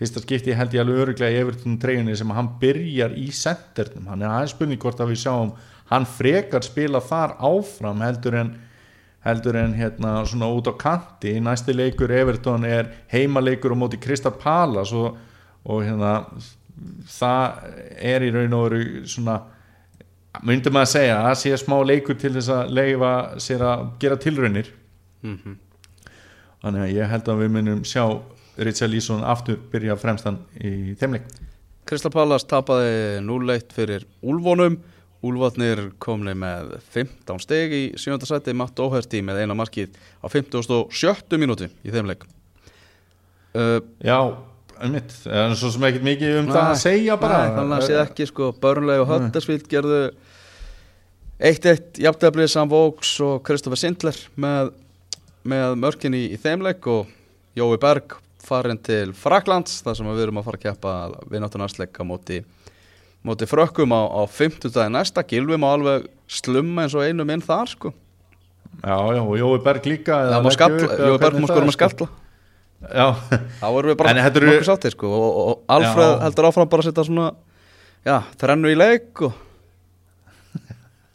fyrsta skipti held ég alveg öruglega í Everton treyjunni sem hann byrjar í sendernum hann er aðeins spurning hvort að við sjáum hann frekar spila þar áfram heldur en heldur en hérna svona út á kanti. Næsti leikur Everton er heimaleikur á móti Krista Palas og, og hérna það er í raun og veru svona myndum að segja að sé smá leikur til þess að leifa sér að gera tilraunir. Mm -hmm. þannig að ég held að við munum sjá Richard Leeson aftur byrja fremstan í þeimleik Kristal Pallas tapaði 0-1 fyrir Úlfónum Úlfarnir komni með 15 steg í 7. sæti. Matt Óherti með eina markið á 57. mínúti í þeim leik. Uh, Já, einmitt. En svo sem ekkert mikið um það að segja bara. Nei, þannig að sé ekki sko. Börnlega og Höttersvíld gerðu 1-1 jafnteflið Sam Vóks og Kristoffer Sindler með, með mörkin í, í þeim leik og Jói Berg farin til Fraklands þar sem við erum að fara að keppa vinnáttunarsleika móti, móti frökkum á, á 50 dagi næsta Gilvi má alveg slumma eins og einu minn þar sko. Já, já, og Jói Berg líka Jói Berg skora er, með skalla. Já, þá erum við bara þetta eru- nokkuð sáttir sko og, og, og Alfred Já. heldur áfram bara að setja svona já, þrennu í leik og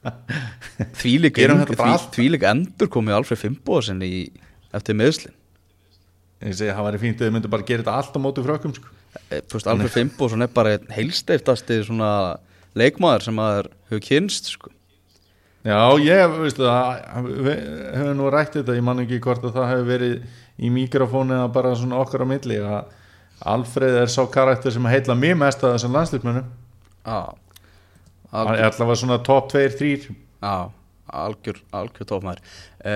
þvílík Gerum eng- þetta bara því, allt. þvílík endur komið Alfred Fimboðsson í eftir meðslin ég segi að það væri fínt að þau myndu bara gera þetta allt á móti frökkum sko. e, þú veist, Alfred Fimboðsson er bara einn heilsteiftasti svona leikmaður sem maður hefur kynst sko. Já, ég, veistu það höfum nú rætt þetta, ég man ekki hvort að það hefur verið í mikrofónu eða bara svona okkar á milli að Alfreð er sá karakter sem heitla mér mest að þessum landslýfmunum já, algjör, er allavega svona top 2-3 já, algjör, algjör tófmaður e,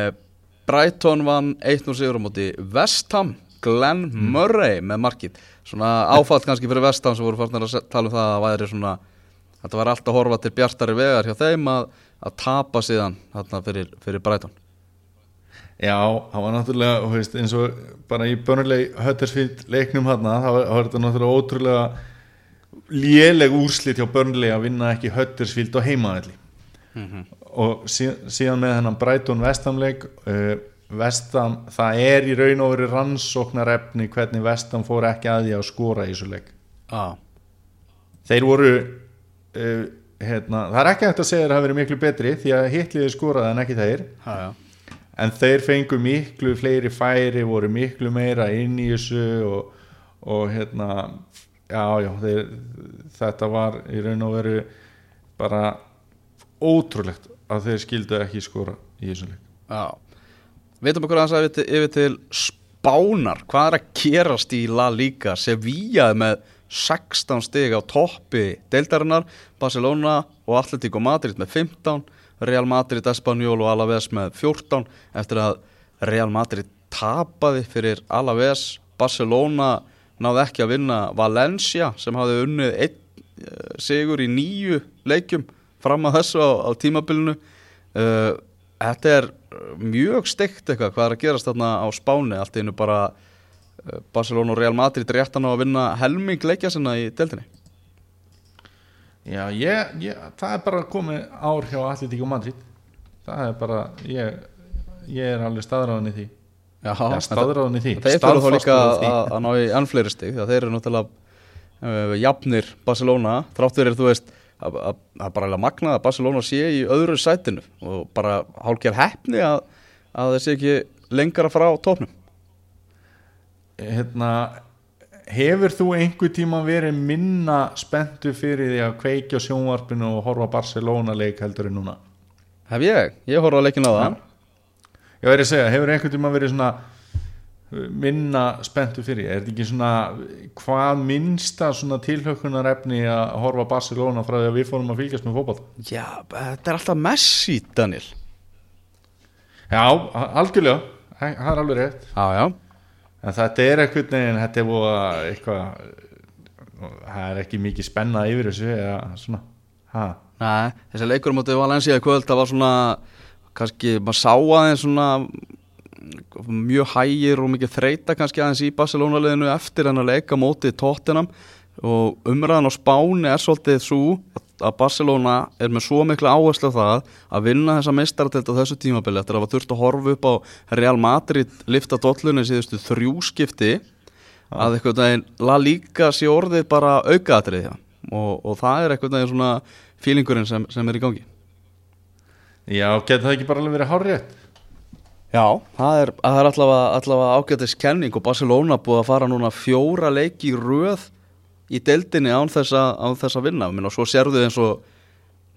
Brighton vann 1-0 sigur á móti Vestham Glenn Murray með markið. Svona áfall kannski fyrir Vestham sem voru farnar að tala um það að væri svona þetta var alltaf horfa til bjartari vegar hjá þeim að, að tapa síðan þarna fyrir, fyrir Brighton. Já, hann var náttúrulega þú veist, eins og bara í börnuleg Huddersfield leiknum hann þá var þetta náttúrulega ótrúlega léleg úrslit hjá börnuleg að vinna ekki Huddersfield á heimaðalli og sí, síðan með hennan Brighton Vestamleik Vestam, það er í raun og veru rannsóknarefni hvernig Vestam fór ekki að því að skora í þessu leik. Já, þeir voru uh, hérna, það er ekki hægt að segja að það hafi verið miklu betri því að hitliði skoraði en ekki þeir. Já. En þeir fengu miklu fleiri færi voru miklu meira inn í þessu og, og hérna já, já, þeir, þetta var í raun og veru bara ótrúlegt að þeir skildu ekki skora í þessu leik. Veitum okkur að yfir til, yfir til Spánar, hvað er að gerast í La Liga, Sevilla er með 16 stig á toppi deildarinnar, Barcelona og Atletico Madrid með 15 Real Madrid, Espanyol og Alaves með 14 eftir að Real Madrid tapaði fyrir Alaves Barcelona náði ekki að vinna Valencia sem hafði unnið einn eh, sigur í nýju leikjum fram að þessu á, á tímabilinu. Uh, þetta er mjög steikt eitthvað hvað er að gerast þarna á Spáni. Allt einu bara uh, Barcelona og Real Madrid réttan á að vinna helming leikja sinna í deltinni Já, ég, ég, það er bara komið ár hjá Atletík og Madrid. Það er bara ég, ég er alveg staðráðan í því. Já, Já, staðráðan í því. Þeir fyrir þá líka að, ná í enn fleiri stig að þeir eru náttúrulega uh, jafnir Barcelona þrátt fyrir þú veist að, að, að bara magnað að Barcelona sé í öðru sætinu og bara hálkjær heppni að, að þeir sé ekki lengra frá tópnum hérna, hefur þú einhver tíma verið minna spenntu fyrir því að kveikja sjónvarpinu og horfa Barcelona leik heldur en núna? Hef ég? Ég horfði á leikinu á það ég verið að segja, hefur einhver tíma verið svona minna spenntu fyrir. Er þetta ekki svona hvað minnsta svona tilhökkunarefni að horfa Barcelona frá því að við fórum að fylgjast með fótball Já, þetta er alltaf Messi, Daniel. Já, algjörlega, það er alveg rétt. Já, já. En þetta er eitthvað neginn, þetta er búið að eitthvað það er ekki mikið spenna yfir þessu eða svona ha. Nei, þessi leikur móti Valencia kvöld það var svona, kannski maður sá aðeins svona mjög hægir og mikið þreita kannski aðeins í Barcelona liðinu eftir en að leika móti Tottenham. Og umræðan á Spáni er svolítið svo að Barcelona er með svo miklu áherslu á það að vinna þessa meistaratild á þessu tímabili eftir að hafa þurft að horfa upp á Real Madrid lifta dollunni síðustu þrjúskipti að eitthvað daginn La Liga sé orðið bara aukaðatrið og, og það er eitthvað daginn svona fílingurinn sem, sem er í gangi. Já, getur það ekki bara alveg verið hárrétt Já, það er, það er allavega, allavega ágætis kenning og Barcelona búið að fara núna fjóra leiki röð í deildinni án þess að, vinna. Minna, og svo sérðu eins og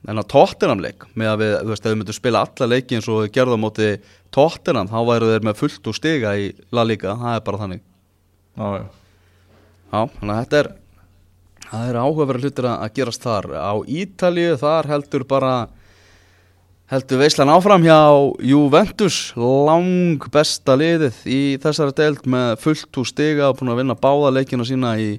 þennan Tottenham leik með að við, þú veist, ef við myndum spila alla leiki eins og á móti Tottenham þá væru þeir með fullt úr stiga í La Liga, það er bara þannig. Já, já. Já, þannig að þetta er það er áhugaverið hlutir að gerast þar. Á Ítalíu, þar heldur bara heldur veislan áfram hjá Juventus lang besta liðið í þessari deild með fullt úr stiga og búin að vinna báða leikina sína í,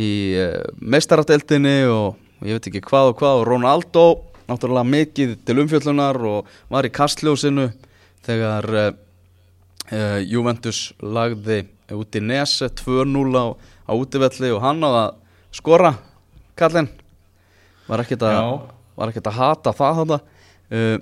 í uh, meistaradeildinni og ég veit ekki hvað og hvað og Ronaldo náttúrulega mikið til umfjöllunar og var í kastljósinu þegar uh, Juventus lagði út í Nese 2-0 á, á útivelli og hann á að skora. Kallinn var ekkert að, að hata það þarna. Uh,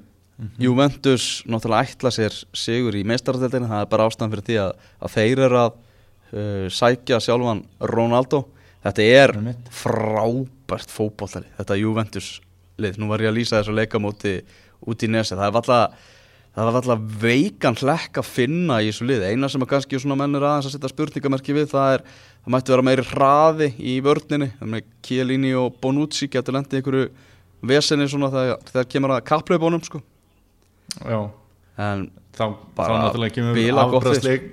Juventus náttúrulega ætla sér sigur í meistaradeldinu, það er bara ástæðan fyrir því að, að þeir eru að uh, sækja sjálfan Ronaldo. Þetta er frábært fótbollari, þetta Juventus lið, nú var ég að lýsa þessu leikamóti út í nesi, það er alltaf það var alltaf veikan hlekk að finna í þessu lið, eina sem að kannski svona mennur aðeins að setja spurningamerki við, það er það mætti vera meiri hraði í að Chiellini og Bonucci getur lendið einhverju vesenni svona þegar, þegar kemur að kapplaupunum sko. Já. en þá, þá Bara náttúrulega kemur við. afbrastleik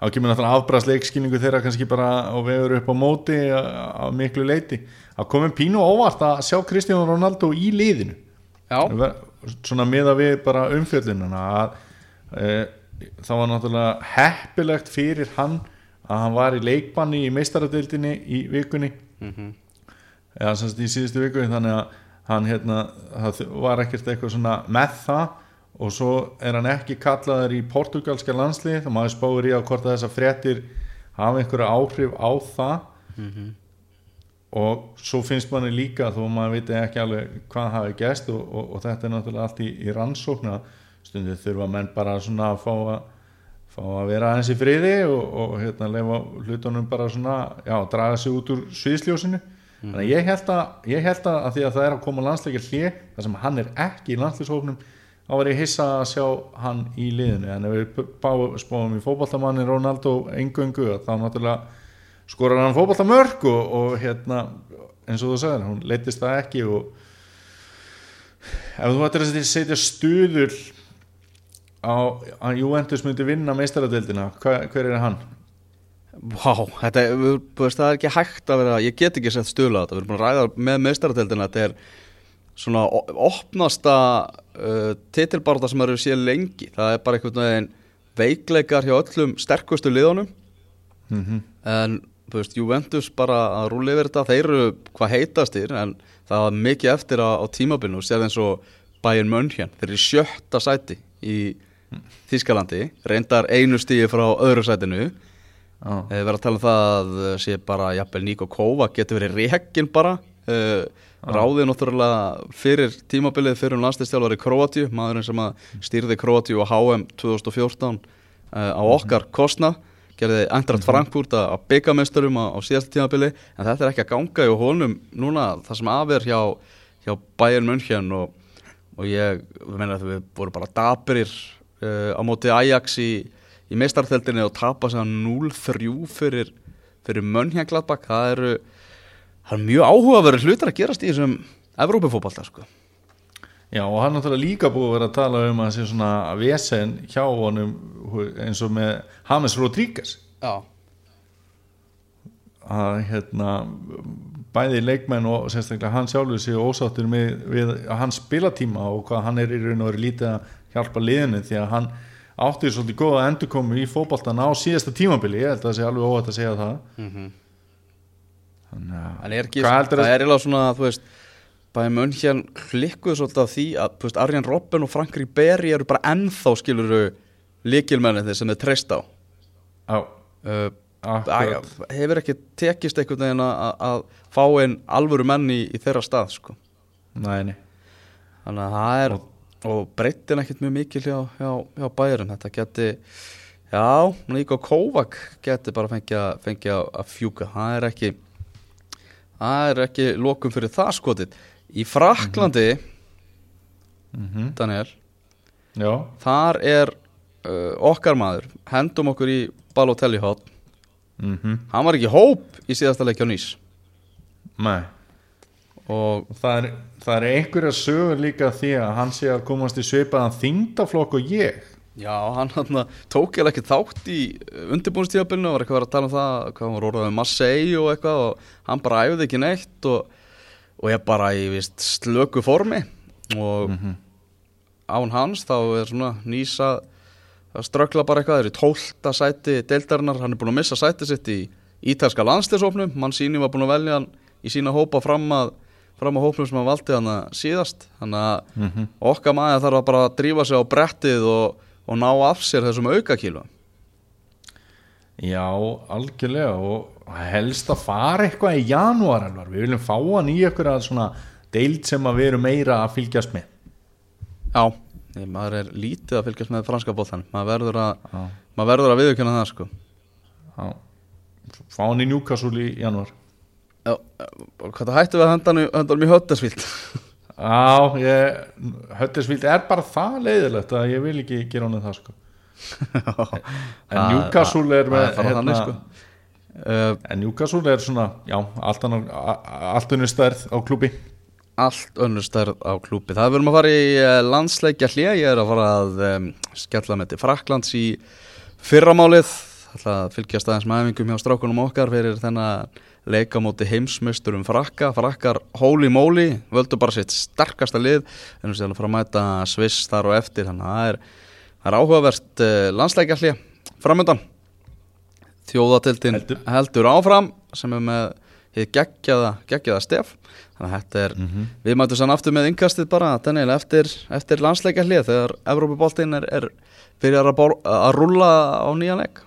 þá kemur náttúrulega afbrastleikskilningu þeirra kannski bara á vegur upp á móti á miklu leiti að komum pínu óvart að sjá Kristján Ronaldo í liðinu. Já, svona miða við bara umfjöllununa að e, það var náttúrulega heppilegt fyrir hann að hann var í leikbanni í meistaradeildinni í vikunni. Mm eða sem sagt í síðustu viku þannig að hann hérna var ekkert eitthvað svona með það og svo er hann ekki kallaður í portugalska landslið þá maður spáir í að hvort að þessar fréttir hafa einhverja áhrif á það. Og svo finnst manni líka þó maður viti ekki alveg hvað hafi gæst og, og, og þetta er náttúrulega allt í, í rannsókna stundið þurfa menn bara svona að fá að fá að vera aðeins í friði og, og hérna lefa hlutunum bara svona já, draga sig út úr sviðsljósinu. Þannig að ég held að, ég held að, að því að það er að koma landsleikir hlið þar sem hann er ekki í landslýshóknum þá var ég hissa að sjá hann í liðinu en ef við bá- spáum í fótballtamanni Ronaldo engöngu þá náttúrulega skorar hann fótballtamörk og, og hérna eins og þú sagðir, hún leittist það ekki og ef þú ættir að setja stuður á að Juventus myndi vinna meistaradeildina, hver, hver er hann? Vá, þetta er, það er ekki hægt að vera, ég get ekki sett stula á þetta, við erum búin að ræða með meistarateldina, þetta er svona opnasta uh, titilbarða sem eru séð lengi, það er bara einhvern veginn veikleikar hjá öllum sterkustu liðunum, Mm -hmm. en þú veist, Juventus bara að rúli yfir þetta, þeir eru hvað heitastir, en það var mikið eftir á, á tímabilinu, séð eins og Bayern München, þeir eru sjötta sæti í Þískalandi, reyndar einu stíði frá öðru sætinu, Já, Við verðum að tala um það að sé bara jafnvel Níko Kóva getur verið rekin bara uh, ráðið náttúrulega fyrir tímabilið fyrir um landslistjálfari Króatíu maðurinn sem að stýrði Króatíu á HM 2014 uh, á okkar kostna gerði Eintracht Frankfurt að að byggameisturum á, á síðasta tímabili en þetta er ekki að ganga í honum núna það sem afer hjá, hjá Bayern München og, og ég meina að við vorum bara dabirir uh, á móti Ajax í, í meistarþeldinni og tapa sér 0-3 fyrir, fyrir München Gladbach það eru, það eru mjög áhugaverið hlutar að gerast í þessum Evrópufótballta sko. Já og hann er náttúrulega líka búið að vera að tala um að það sé svona vesen hjá honum eins og með James Rodríguez. Já. Að hérna bæði leikmenn og sérstaklega hann sjálfur séu ósáttur með, við hans spilatíma og hvað hann er í raun og verið lítið að hjálpa liðinu því að hann átti svolítið góða endurkomu í fótboltan á síðasta tímabili, ég held að það sé alveg óvægt að segja það. Mm Þannig að En er ekki, það er eiginlega svona, þú veist Bæði Mönchjan klikkuðu svolítið af því að, þú veist, Arjan Robben og Frank Ribery eru bara ennþá skiluru líkilmenni sem þeir treyst á. Á, uh, akkurat. að, Hefur ekki tekist einhvern veginn að, að fá einn alvöru menn í, í þeirra stað, sko. Nei, nei. Þannig að það er, og breytin ekkert mjög mikil hjá, hjá, hjá bærum Þetta geti, já, Níko Kovac geti bara fengið að, fengi að, að fjúka. Það er ekki, það er ekki lokum fyrir það skotið. Í Fraklandi, mm Daniel Já, Þar er uh, okkar maður Hendum okkur í Balotelli hot mm Hann var ekki hóp í síðasta leikja nýs. Nei. Og það er, það er einhverja sögur líka því að hann sé að komast í svipaðan þingdaflokk og ég já, hann hann tók eða ekki þátt í undirbúinstíðabilinu Var eitthvað að vera að tala um það Hvað hann var orðað með Marseille og eitthvað Og hann bara æfði ekki neitt Og, og er bara í vist, slöku formi Og án hans þá er svona nýs að að ströggla bara eitthvað, það er í tólta sæti deildarinnar, hann er búin að missa sæti sitt í ítalska landslisópnum, mann síni var búin að velja hann í sína hópa fram að fram að hópnum sem hann valdi hann síðast þannig að Mhm. okkar maður þarf að bara að drífa sig á brettið og, og ná af sér þessum aukakílu Já, algjörlega og helst að fara eitthvað í janúar alvar. við viljum fá hann í eitthvað svona deild sem að við erum meira að fylgjast með. Já, maður er lítið að fylgjast með franska bóttan, maður verður að Já, maður verður að viðurkenna það sko. Já. fá hann í Newcastle í janúar. Já, og hvað það hættu við að henda hann- í höttasvíld Já, ég, Höttisvíld er bara það leiðilegt að ég vil ekki gera honum það sko. En Newcastle er með það þannig sko. Uh, en Newcastle er svona já, allt, annar, allt unnur stærð á klúbi allt önnur stærð á klúpi það verðum að fara í uh, landsleikja hlýja ég er að fara að um, skella með til Fraklands í fyrramálið. Ætla að fylgjast aðeins með æfingum hjá strákunum okkar fyrir þennan leika móti heimsmeisturum Frakka. Frakkar holy moly, völdu bara sitt sterkasta lið. En séum að fara að mæta Sviss þar og eftir þannig að það er, er áhugavert landsleikja hlýja framöndan þjóðatildin Heldur. heldur. áfram sem er með hér geggjaða, geggjaða stef. Þannig að þetta er, við mætum sann aftur með innkastið bara, Daniel, eftir, eftir landsleika hlið þegar Evrópuboltinn er, er byrjar að, að rúlla á nýjan leik.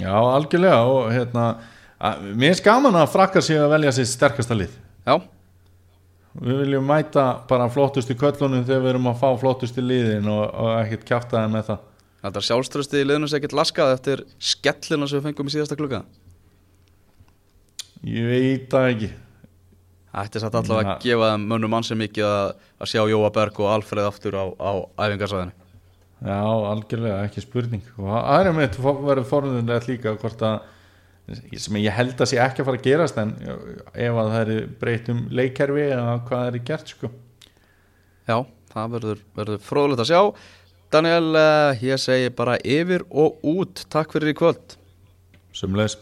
Já, algjörlega og hérna, að, mér er gaman að frakkar sig að velja sér sterkasta lið. Já, við viljum mæta bara flottustu köllunum þegar við erum að fá flottustu liðin og, og ekkert kjafta þeim með það. Þetta er sjálfströstið í liðinu sem ekkert laskað eftir skellina sem við fengum í síðasta klukka ég veit það ekki. Ætti satt allavega Na. að gefa mönnum ansi mikið að, að sjá Jóa Berg og Alfreð aftur á, á æfingarsæðinu Já, algjörlega, ekki spurning. Og það er með þetta verið forðunlega líka hvort að sem ég held að sé ekki að fara að gerast en ef að það er breytt um leikkerfi eða hvað er gert sko. Já, það verður, verður fróðulegt að sjá. Daniel, uh, ég segi bara yfir og út. Takk fyrir í kvöld. Sumleis